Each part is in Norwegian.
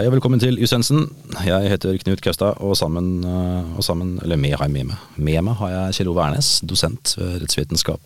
Hei og velkommen til Jusensen. Jeg heter Knut Kaustad, og sammen, eh, og sammen Eller med har jeg med meg. Med meg har jeg Kjell Ove Ernes, dosent ved rettsvitenskap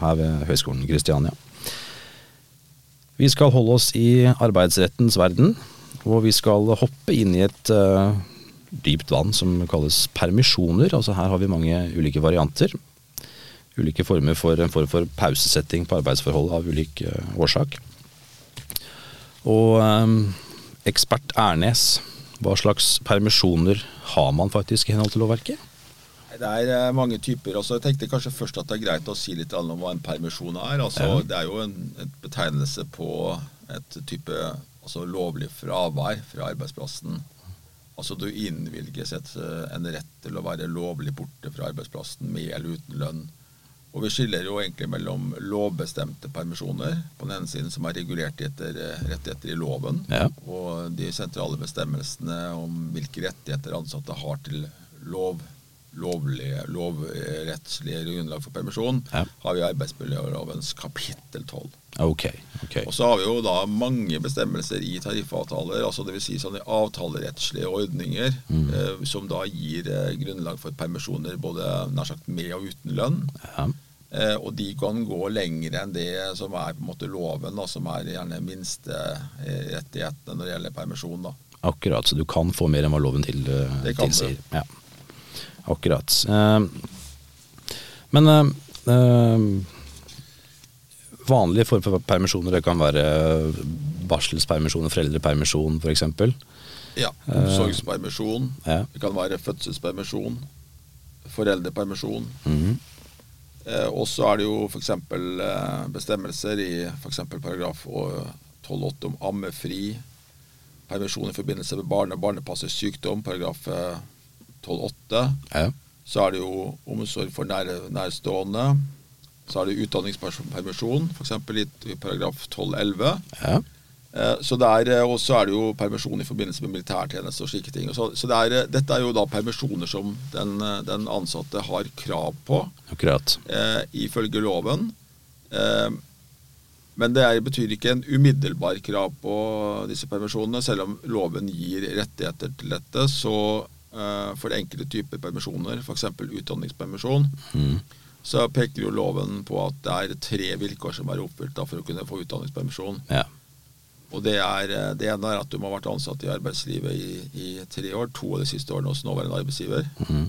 her ved Høgskolen Kristiania. Vi skal holde oss i arbeidsrettens verden, og vi skal hoppe inn i et uh, dypt vann som kalles permisjoner. Altså her har vi mange ulike varianter. Ulike former for en form for pausesetting på arbeidsforholdet av ulik uh, årsak. Og um, ekspert Ernes, hva slags permisjoner har man faktisk i henhold til lovverket? Det er eh, mange typer. Altså, jeg tenkte kanskje først at det er greit å si litt om hva en permisjon er. Altså, ja. Det er jo en, en, betegnelse på et type altså, lovlig fravær fra arbeidsplassen. Altså Du innvilges et, en rett til å være lovlig borte fra arbeidsplassen med eller uten lønn. Og vi skiller jo egentlig mellom lovbestemte permisjoner, på den ene siden som er regulert etter eh, rettigheter i loven, ja. og de sentrale bestemmelsene om hvilke rettigheter ansatte har til lov, lovlige, lovrettslige grunnlag for permisjon, ja. har vi arbeidsmiljølovens kapittel 12. Okay, okay. Og så har vi jo da mange bestemmelser i tariffavtaler, altså dvs. Si sånne avtalerettslige ordninger, mm. eh, som da gir eh, grunnlag for permisjoner både nær sagt med og uten lønn. Ja. Eh, og de kan gå lenger enn det som er på en måte loven, da, som er gjerne minsterettighetene når det gjelder permisjon. da. Akkurat, så du kan få mer enn hva loven til, kan tilsier. Ja. Akkurat. Eh, men eh, vanlige former for permisjoner, det kan være barselspermisjon, foreldrepermisjon f.eks. Ja. Omsorgspermisjon. Ja. Det kan være fødselspermisjon. Foreldrepermisjon. Mm -hmm. Eh, og så er det jo f.eks. Eh, bestemmelser i f.eks. paragraf 12-8 om ammefri, permisjon i forbindelse med barne- og barnepassets sykdom, paragraf 12-8. Eh, ja. Så er det jo omsorg for nær, nærstående. Så er det utdanningspermisjon, f.eks. i paragraf 12-11. Ja. Eh, så eh, Og så er det jo permisjon i forbindelse med militærtjeneste og slike ting. Så, så det er, eh, dette er jo da permisjoner som den, den ansatte har krav på, Akkurat. Eh, ifølge loven. Eh, men det er, betyr ikke en umiddelbar krav på disse permisjonene. Selv om loven gir rettigheter til dette, så eh, for enkelte typer permisjoner, f.eks. utdanningspermisjon, mm. så peker jo loven på at det er tre vilkår som er oppfylt da, for å kunne få utdanningspermisjon. Ja. Og det, er, eh, det ene er at du må ha vært ansatt i arbeidslivet i, i, tre år, to av de siste årene hos nåværende arbeidsgiver. Mm.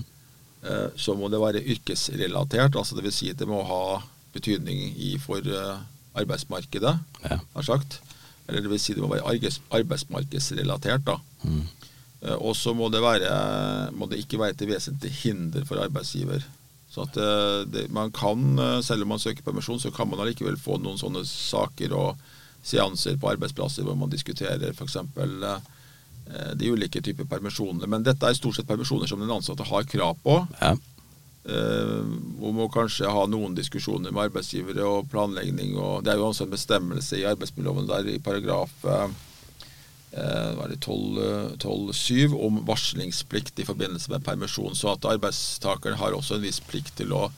Eh, så må det være yrkesrelatert, altså dvs. Si at det må ha betydning i, for arbeidsmarkedet, ja. har sagt. Eller det vil si det må være arbeidsmarkedsrelatert. da. Mm. Uh, og så må, må, det ikke være til vesentlig hinder for arbeidsgiver. Så at uh, det, man kan, selv om man søker permisjon, så kan man allikevel få noen sånne saker og seanser på arbeidsplasser hvor man diskuterer f.eks. Eh, de ulike typer permisjoner. Men dette er stort sett permisjoner som den ansatte har krav på. Ja. Eh, hvor må kanskje ha noen diskusjoner med arbeidsgivere og planlegging. Og det er jo også en bestemmelse i arbeidsmiljøloven der i paragraf eh, 12-7 eh, om varslingsplikt i forbindelse med permisjon. Så at arbeidstakeren har også en viss plikt til å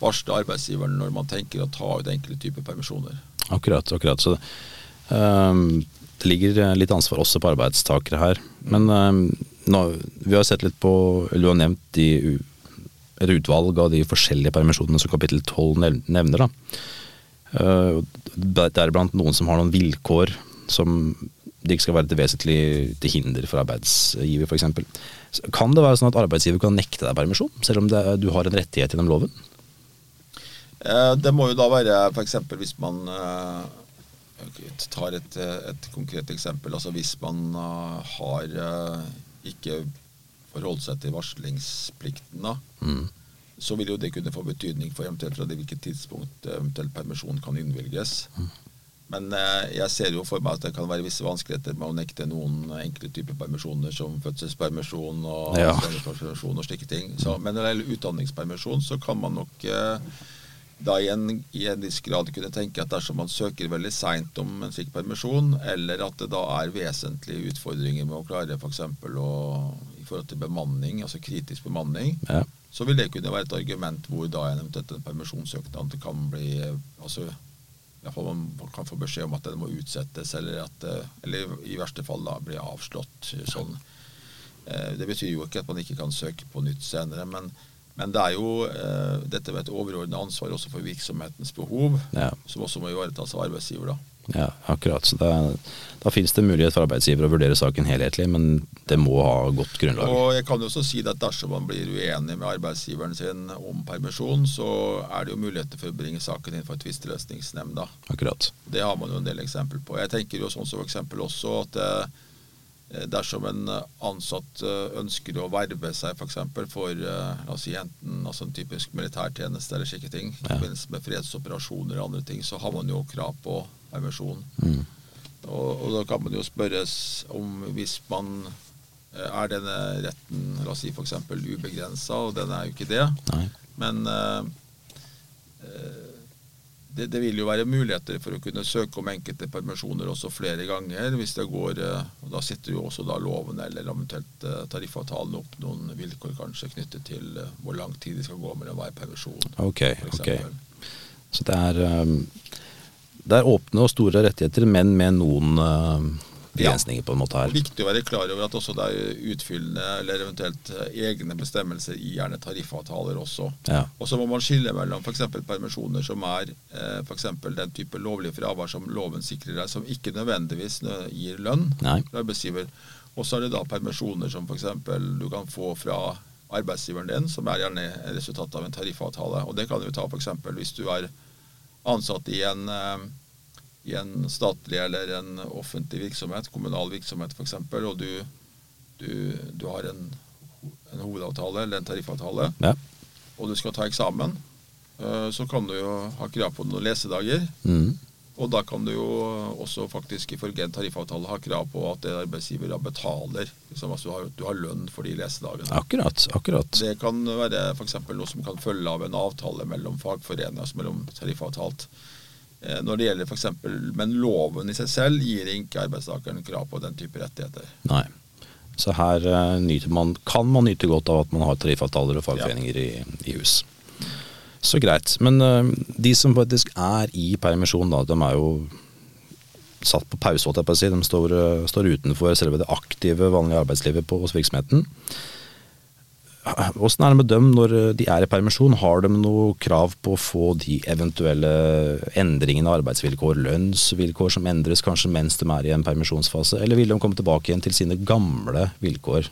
varsle arbeidsgiveren når man tenker å ta ut enkelte typer permisjoner. Akkurat. akkurat. Så um, det ligger litt ansvar også på arbeidstakere her. Men um, nå, vi har sett litt på, eller du har nevnt de, et utvalg av de forskjellige permisjonene som kapittel 12 nevner. da. Uh, Deriblant noen som har noen vilkår som det ikke skal være til vesentlig til hinder for arbeidsgiver f.eks. Kan det være sånn at arbeidsgiver kan nekte deg permisjon, selv om det, du har en rettighet gjennom loven? Eh, det må jo da være f.eks. hvis man eh, tar et, et, konkret eksempel. altså Hvis man eh, har ikke forholdt seg til varslingsplikten, da, mm. så vil jo det kunne få betydning for eventuelt fra hvilket tidspunkt eventuelt permisjon kan innvilges. Mm. Men jeg ser jo for meg at det kan være visse vanskeligheter med å nekte noen enkle typer permisjoner, som fødselspermisjon og, ja. og slike ting. Så, men når det gjelder utdanningspermisjon, så kan man nok da i en, i en viss grad kunne tenke at dersom man søker veldig seint om en slik permisjon, eller at det da er vesentlige utfordringer med å klare f.eks. i forhold til bemanning, altså kritisk bemanning, ja. så vil det kunne være et argument hvor da en eventuelt en permisjonssøknad kan bli altså i hvert fall man kan få beskjed om at den må utsettes, eller, at, eh, eller i verste fall da bli avslått. Sånn. Eh, det betyr jo ikke at man ikke kan søke på nytt senere, men, men det er jo eh, dette med et overordnet ansvar også for virksomhetens behov, Ja. som også må ivaretas av arbeidsgiver. da. Ja, akkurat. Så da, da finnes det mulighet for arbeidsgiver å vurdere saken helhetlig, men det må ha godt grunnlag. Og jeg kan jo også si at dersom man blir uenig med arbeidsgiveren sin om permisjon, så er det jo muligheter for å bringe saken inn for tvisteløsningsnemnda. Akkurat. Det har man jo en del eksempel på. Jeg tenker jo sånn som eksempel også at eh, dersom en ansatt eh, ønsker å verve seg f.eks. For, for eh, la oss si enten altså en typisk militærtjeneste eller slike ting, i Ja. forbindelse med fredsoperasjoner og andre ting, så har man jo krav på permisjon. Mm. Og, og da kan man jo spørres om hvis man eh, er denne retten la oss si f.eks. ubegrensa, og den er jo ikke det. Nei. Men eh, eh, det, det vil jo være muligheter for å kunne søke om enkelte permisjoner også flere ganger. hvis det går, eh, og Da sitter jo også da loven eller eventuelt tariffavtalen opp noen vilkår kanskje knyttet til hvor lang tid det skal gå mellom hver permisjon. Ok, for ok. Så det er, um, det er åpne og store rettigheter, men med noen um, begrensninger på en måte her. er viktig å være klar over at også det er utfyllende eller eventuelt eh, egne bestemmelser i gjerne tariffavtaler også. Ja. Og så må man skille mellom f.eks. permisjoner som er eh, f.eks. den type lovlig fravær som loven sikrer deg, som ikke nødvendigvis gir lønn Nei. til arbeidsgiver. Og så er det da permisjoner som f.eks. du kan få fra arbeidsgiveren din, som er gjerne resultatet resultat av en tariffavtale. Og det kan du ta f.eks. hvis du er ansatt i en, eh, i en statlig eller en offentlig virksomhet, kommunal virksomhet f.eks., og du, du, du har en, en hovedavtale eller en tariffavtale, Ja. og du skal ta eksamen, eh, så kan du jo ha krav på noen lesedager. Mm. Og da kan du jo også faktisk ifølge en tariffavtale ha krav på at det arbeidsgiver da betaler. Liksom, altså du, har, du har lønn for de lesedagene. Akkurat. akkurat. Det kan være f.eks. noe som kan følge av en avtale mellom fagforeninger, altså mellom tariffavtalt. Eh, Når det gjelder for eksempel, Men loven i seg selv gir ikke arbeidstakeren krav på den type rettigheter. Nei. Så her uh, nyter man, kan man nyte godt av at man har tariffavtaler og fagforeninger i, i hus. Så greit. Men eh, de som faktisk er i permisjon, da, de er jo satt på pause, holdt jeg på å si. De står, eh, står utenfor selve det aktive, vanlige arbeidslivet på, hos virksomheten. Åssen er det med dem når de er i permisjon? Har de noe krav på å få de eventuelle endringene av arbeidsvilkår, lønnsvilkår som endres kanskje mens de er i en permisjonsfase, eller vil de komme tilbake igjen til sine gamle vilkår?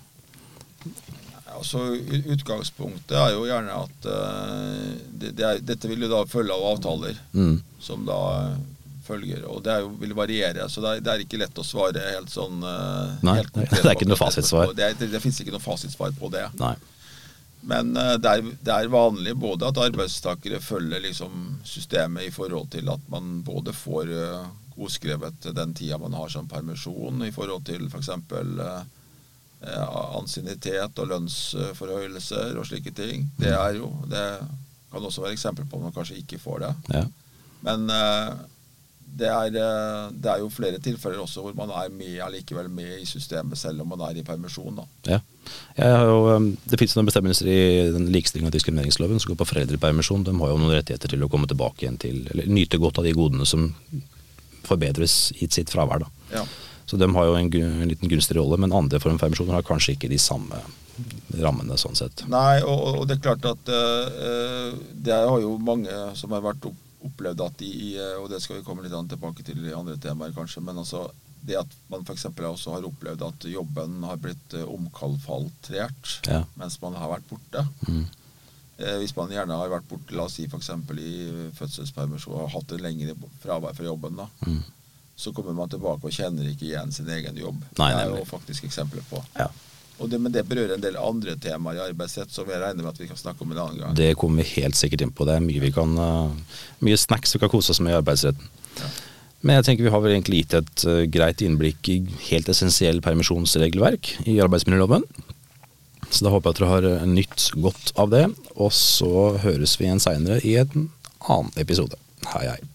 U- Utgangspunktet er jo gjerne at uh, det, det er, dette vil jo da følge av avtaler Mm. som da eh, følger. Og det jo, vil variere, så det er, det er ikke lett å svare helt sånn uh, Nei, helt det er ikke noe fasitsvar. Det, det, det finnes ikke noe fasitsvar på det. Nei. Men uh, det, er, det er vanlig både at arbeidstakere følger liksom systemet i forhold til at man både får uh, godskrevet den tida man har som permisjon, i forhold til f.eks. Uh, ansiennitet og lønnsforhøyelser og slike ting. Det er jo Det kan også være eksempel på at man kanskje ikke får det. Ja. Men eh, det er, eh, det er jo flere tilfeller også hvor man er med, allikevel med i systemet selv om man er i permisjon. Ja. Jo, det finnes noen bestemmelser i den likestilling og diskrimineringsloven som går på foreldrepermisjon. De har jo noen rettigheter til å komme tilbake igjen til, eller nyte godt av de godene som forbedres i sitt fravær. Da. Ja. Så de har jo en, en liten gunstig rolle, men andre formpermisjoner har kanskje ikke de samme rammene sånn sett. Nei, og, og det er klart at uh, det har jo mange som har vært opp, opplevd at de eh, Og det skal vi komme litt tilbake til i andre temaer, kanskje. Men altså det at man f.eks. også har opplevd at jobben har blitt omkalfaltrert Ja. mens man har vært borte. Mm. Eh, hvis man gjerne har vært borte, la oss si for i fødselspermisjon og hatt en lengre fravær fra jobben, da. Mm. Så kommer man tilbake og kjenner ikke igjen sin egen jobb. Nei, det er jo faktisk eksempler på. Ja. Det, men det berører en del andre temaer i arbeidsrett som jeg regner med at vi kan snakke om en annen gang. Det kommer vi helt sikkert inn på. Det er mye vi kan uh, Mye snacks vi kan kose oss med i arbeidsretten. Ja. Men jeg tenker vi har vel egentlig gitt et uh, greit innblikk i helt essensiell permisjonsregelverk i arbeidsmiljøloven. Så da håper jeg at dere har uh, nytt godt av det. Og så høres vi igjen seinere i en annen episode. Hei, hei.